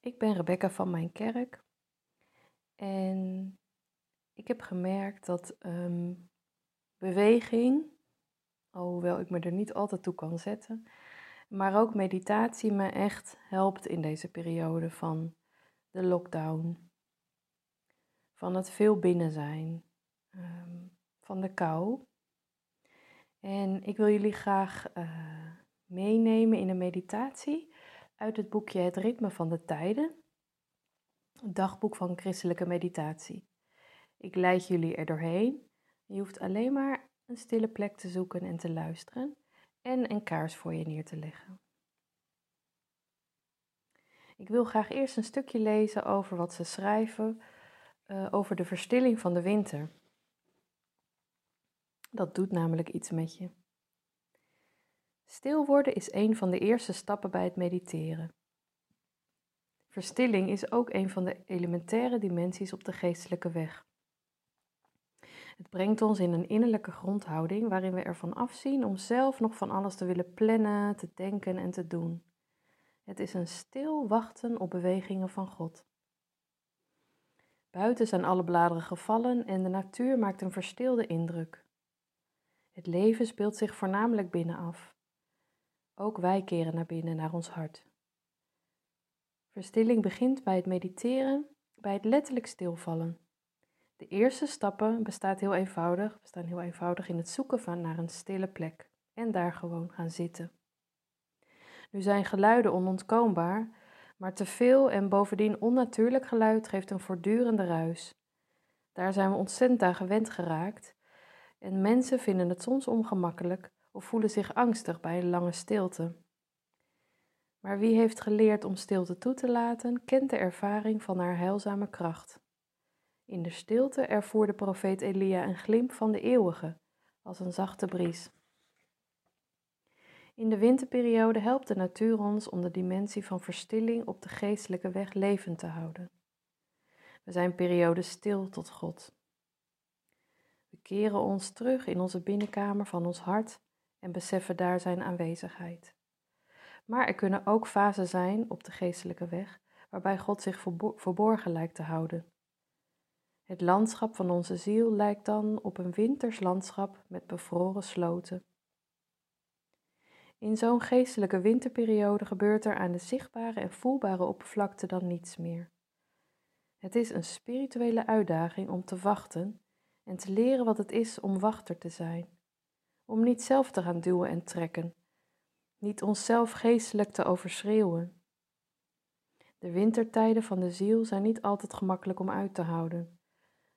Ik ben Rebecca van mijn kerk. En ik heb gemerkt dat ehm, beweging, alhoewel ik me er niet altijd toe kan zetten, maar ook meditatie me echt helpt in deze periode van de lockdown, van het veel binnen zijn, ehm, van de kou. En ik wil jullie graag uh, meenemen in een meditatie uit het boekje Het Ritme van de Tijden, dagboek van christelijke meditatie. Ik leid jullie er doorheen. Je hoeft alleen maar een stille plek te zoeken en te luisteren en een kaars voor je neer te leggen. Ik wil graag eerst een stukje lezen over wat ze schrijven uh, over de verstilling van de winter. Dat doet namelijk iets met je. Stil worden is een van de eerste stappen bij het mediteren. Verstilling is ook een van de elementaire dimensies op de geestelijke weg. Het brengt ons in een innerlijke grondhouding waarin we ervan afzien om zelf nog van alles te willen plannen, te denken en te doen. Het is een stil wachten op bewegingen van God. Buiten zijn alle bladeren gevallen en de natuur maakt een verstilde indruk. Het leven speelt zich voornamelijk binnen af. Ook wij keren naar binnen, naar ons hart. Verstilling begint bij het mediteren, bij het letterlijk stilvallen. De eerste stappen bestaat heel eenvoudig, bestaan heel eenvoudig in het zoeken van naar een stille plek en daar gewoon gaan zitten. Nu zijn geluiden onontkoombaar, maar te veel en bovendien onnatuurlijk geluid geeft een voortdurende ruis. Daar zijn we ontzettend aan gewend geraakt en mensen vinden het soms ongemakkelijk of voelen zich angstig bij een lange stilte. Maar wie heeft geleerd om stilte toe te laten, kent de ervaring van haar heilzame kracht. In de stilte ervoer de profeet Elia een glimp van de eeuwige, als een zachte bries. In de winterperiode helpt de natuur ons om de dimensie van verstilling op de geestelijke weg levend te houden. We zijn periodes stil tot God. We keren ons terug in onze binnenkamer van ons hart en beseffen daar zijn aanwezigheid. Maar er kunnen ook fasen zijn op de geestelijke weg waarbij God zich verborgen lijkt te houden. Het landschap van onze ziel lijkt dan op een winters landschap met bevroren sloten. In zo'n geestelijke winterperiode gebeurt er aan de zichtbare en voelbare oppervlakte dan niets meer. Het is een spirituele uitdaging om te wachten en te leren wat het is om wachter te zijn om niet zelf te gaan duwen en trekken, niet onszelf geestelijk te overschreeuwen. De wintertijden van de ziel zijn niet altijd gemakkelijk om uit te houden.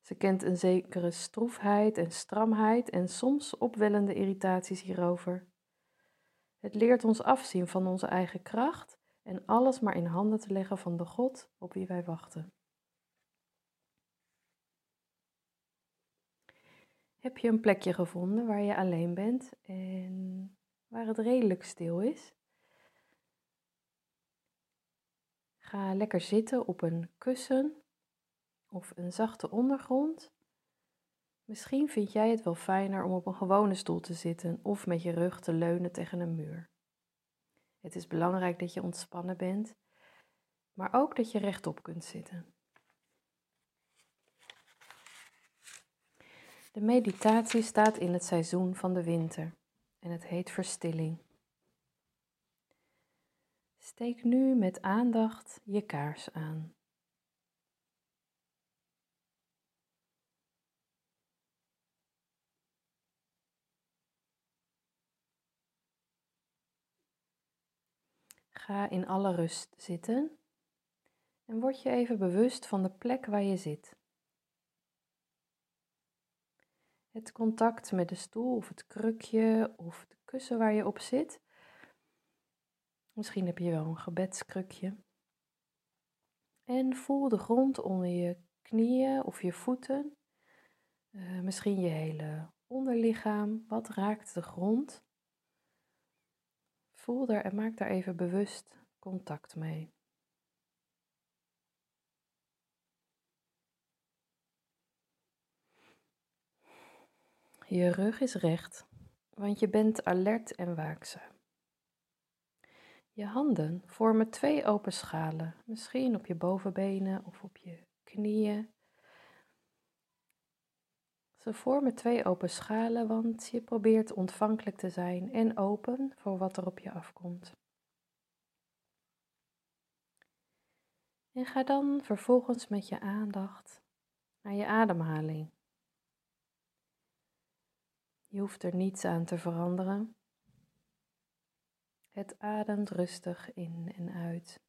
Ze kent een zekere stroefheid en stramheid en soms opwellende irritaties hierover. Het leert ons afzien van onze eigen kracht en alles maar in handen te leggen van de God op wie wij wachten. Heb je een plekje gevonden waar je alleen bent en waar het redelijk stil is? Ga lekker zitten op een kussen of een zachte ondergrond. Misschien vind jij het wel fijner om op een gewone stoel te zitten of met je rug te leunen tegen een muur. Het is belangrijk dat je ontspannen bent, maar ook dat je rechtop kunt zitten. De meditatie staat in het seizoen van de winter en het heet verstilling. Steek nu met aandacht je kaars aan. Ga in alle rust zitten en word je even bewust van de plek waar je zit. Het contact met de stoel of het krukje of de kussen waar je op zit. Misschien heb je wel een gebedskrukje. En voel de grond onder je knieën of je voeten. Uh, misschien je hele onderlichaam. Wat raakt de grond? Voel daar en maak daar even bewust contact mee. Je rug is recht, want je bent alert en waakzaam. Je handen vormen twee open schalen, misschien op je bovenbenen of op je knieën. Ze vormen twee open schalen, want je probeert ontvankelijk te zijn en open voor wat er op je afkomt. En ga dan vervolgens met je aandacht naar je ademhaling. Je hoeft er niets aan te veranderen. Het ademt rustig in en uit.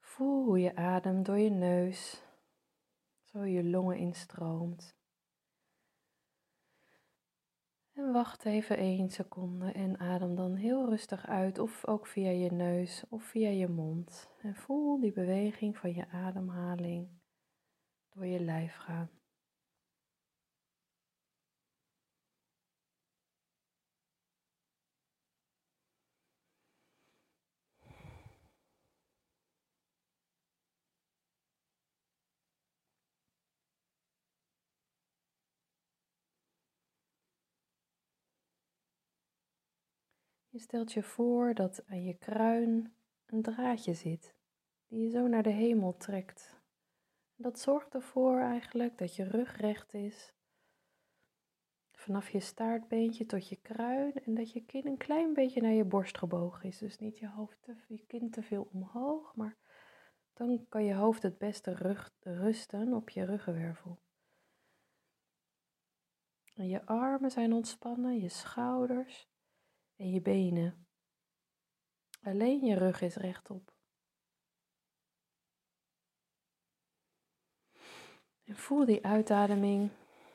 Voel hoe je adem door je neus, zo je longen instroomt. En wacht even één seconde en adem dan heel rustig uit, of ook via je neus of via je mond. En voel die beweging van je ademhaling door je lijf gaan. Je stelt je voor dat aan je kruin een draadje zit die je zo naar de hemel trekt. Dat zorgt ervoor eigenlijk dat je rug recht is. Vanaf je staartbeentje tot je kruin en dat je kin een klein beetje naar je borst gebogen is. Dus niet je hoofd, te, je kin te veel omhoog, maar dan kan je hoofd het beste rug, rusten op je ruggenwervel. En je armen zijn ontspannen, je schouders en je benen. Alleen je rug is rechtop. En voel die uitademing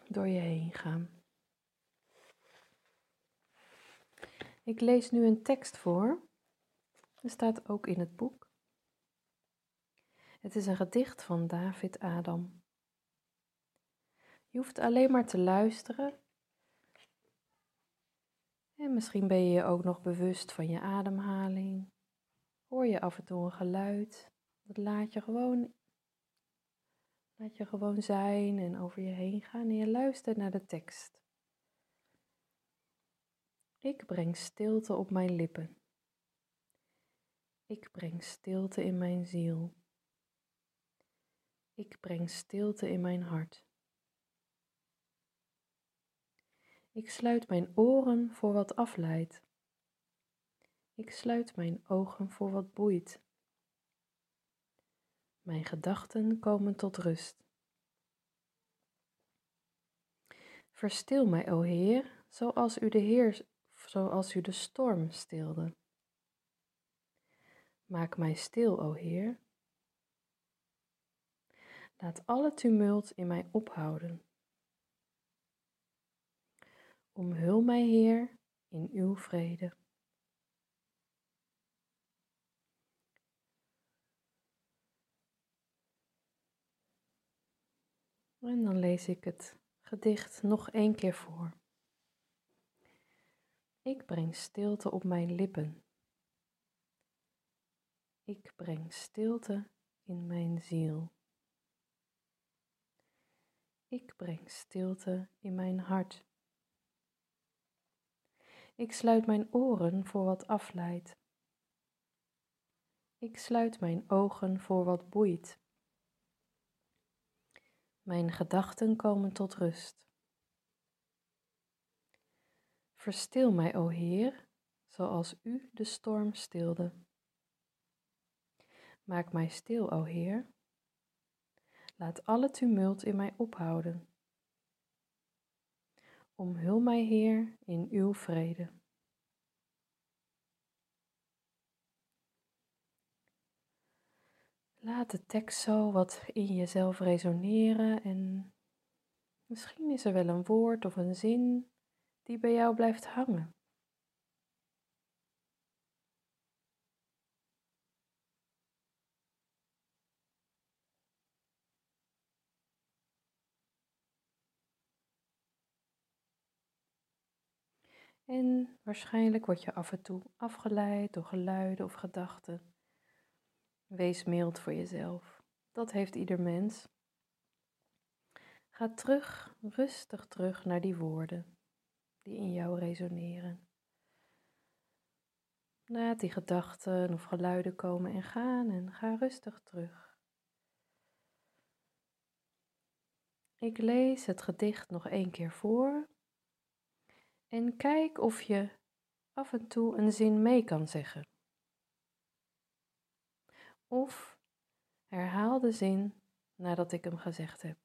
door je heen gaan. Ik lees nu een tekst voor. Er staat ook in het boek. Het is een gedicht van David Adam. Je hoeft alleen maar te luisteren en misschien ben je je ook nog bewust van je ademhaling. Hoor je af en toe een geluid. Dat laat je gewoon, laat je gewoon zijn en over je heen gaan en je luistert naar de tekst. Ik breng stilte op mijn lippen. Ik breng stilte in mijn ziel. Ik breng stilte in mijn hart. Ik sluit mijn oren voor wat afleidt. Ik sluit mijn ogen voor wat boeit. Mijn gedachten komen tot rust. Verstil mij, o Heer, zoals u de Heer, zoals u de storm stilde. Maak mij stil, o Heer. Laat alle tumult in mij ophouden. Omhul mij, Heer, in uw vrede. En dan lees ik het gedicht nog één keer voor. Ik breng stilte op mijn lippen. Ik breng stilte in mijn ziel. Ik breng stilte in mijn hart. Ik sluit mijn oren voor wat afleidt. Ik sluit mijn ogen voor wat boeit. Mijn gedachten komen tot rust. Verstil mij, o Heer, zoals U de storm stilde. Maak mij stil, o Heer. Laat alle tumult in mij ophouden. Omhul mij, Heer, in uw vrede. Laat de tekst zo wat in jezelf resoneren en misschien is er wel een woord of een zin die bij jou blijft hangen. En waarschijnlijk word je af en toe afgeleid door geluiden of gedachten. Wees mild voor jezelf. dat heeft ieder mens. Ga terug, rustig terug naar die woorden die in jou resoneren. Laat die gedachten of geluiden komen en gaan en ga rustig terug. Ik lees het gedicht nog één keer voor en kijk of je af en toe een zin mee kan zeggen. Of herhaal de zin nadat ik hem gezegd heb.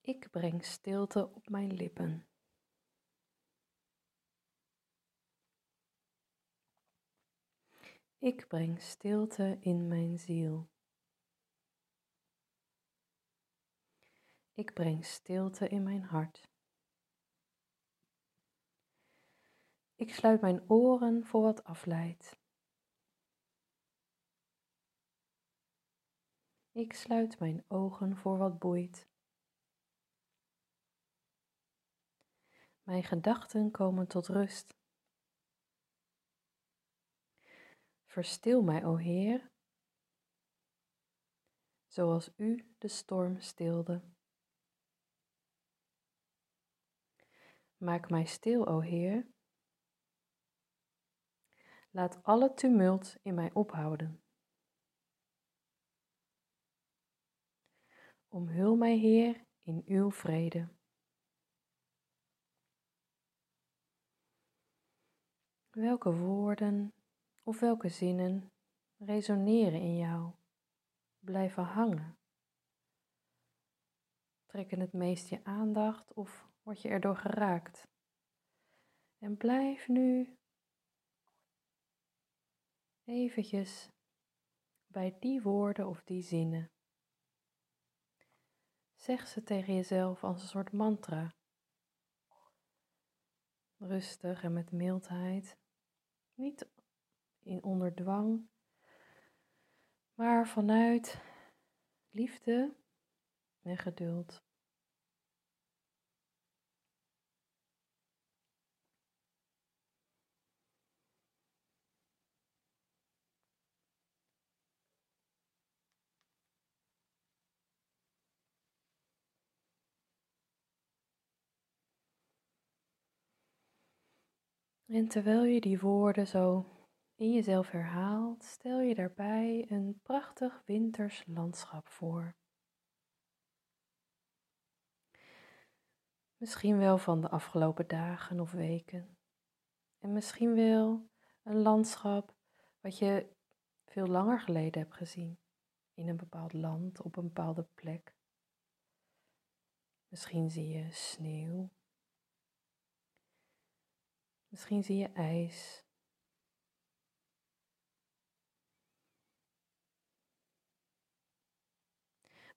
Ik breng stilte op mijn lippen. Ik breng stilte in mijn ziel. Ik breng stilte in mijn hart. Ik sluit mijn oren voor wat afleidt. Ik sluit mijn ogen voor wat boeit. Mijn gedachten komen tot rust. Verstil mij, o Heer, zoals U de storm stilde. Maak mij stil, o Heer. Laat alle tumult in mij ophouden. Omhul mij, Heer, in uw vrede. Welke woorden of welke zinnen resoneren in jou, blijven hangen? Trekken het meest je aandacht of word je erdoor geraakt? En blijf nu eventjes bij die woorden of die zinnen. Zeg ze tegen jezelf als een soort mantra. Rustig en met mildheid. Niet in onderdwang, maar vanuit liefde en geduld. En terwijl je die woorden zo in jezelf herhaalt, stel je daarbij een prachtig winters landschap voor. Misschien wel van de afgelopen dagen of weken. En misschien wel een landschap wat je veel langer geleden hebt gezien. In een bepaald land, op een bepaalde plek. Misschien zie je sneeuw Misschien zie je ijs.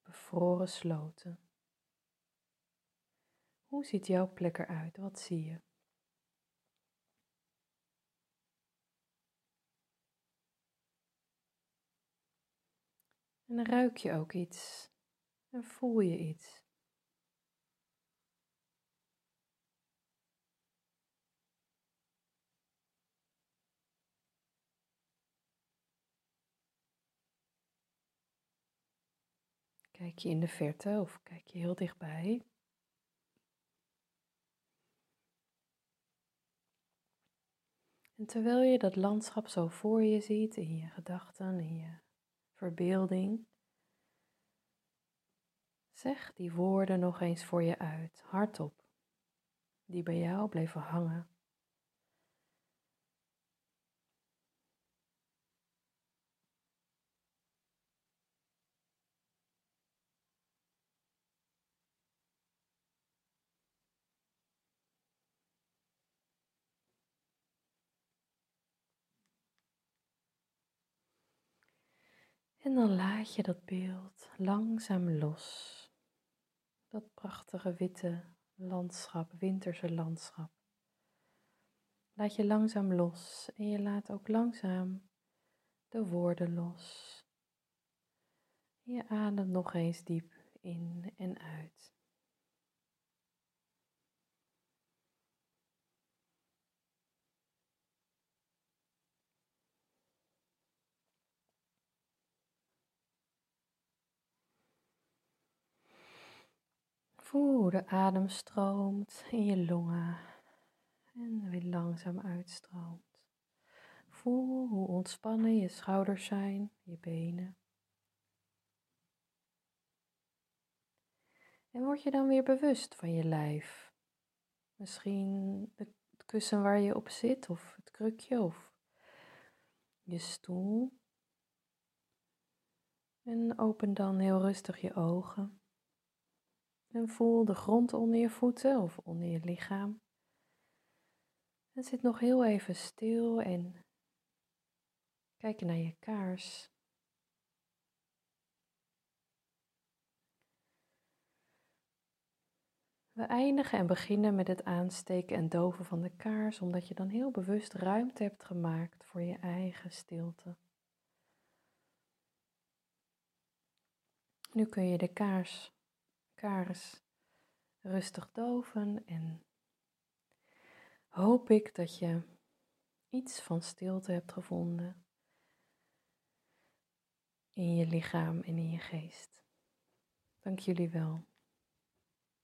Bevroren sloten. Hoe ziet jouw plek eruit? Wat zie je? En ruik je ook iets en voel je iets. Kijk je in de verte of kijk je heel dichtbij? En terwijl je dat landschap zo voor je ziet in je gedachten, in je verbeelding, zeg die woorden nog eens voor je uit, hardop, die bij jou bleven hangen. En dan laat je dat beeld langzaam los. Dat prachtige witte landschap, winterse landschap. Laat je langzaam los en je laat ook langzaam de woorden los. Je ademt nog eens diep in en uit. Voel hoe de adem stroomt in je longen en weer langzaam uitstroomt. Voel hoe ontspannen je schouders zijn, je benen. En word je dan weer bewust van je lijf. Misschien het kussen waar je op zit, of het krukje, of je stoel. En open dan heel rustig je ogen. En voel de grond onder je voeten of onder je lichaam. En zit nog heel even stil en kijk naar je kaars. We eindigen en beginnen met het aansteken en doven van de kaars, omdat je dan heel bewust ruimte hebt gemaakt voor je eigen stilte. Nu kun je de kaars, kaars rustig doven en hoop ik dat je iets van stilte hebt gevonden in je lichaam en in je geest. Dank jullie wel.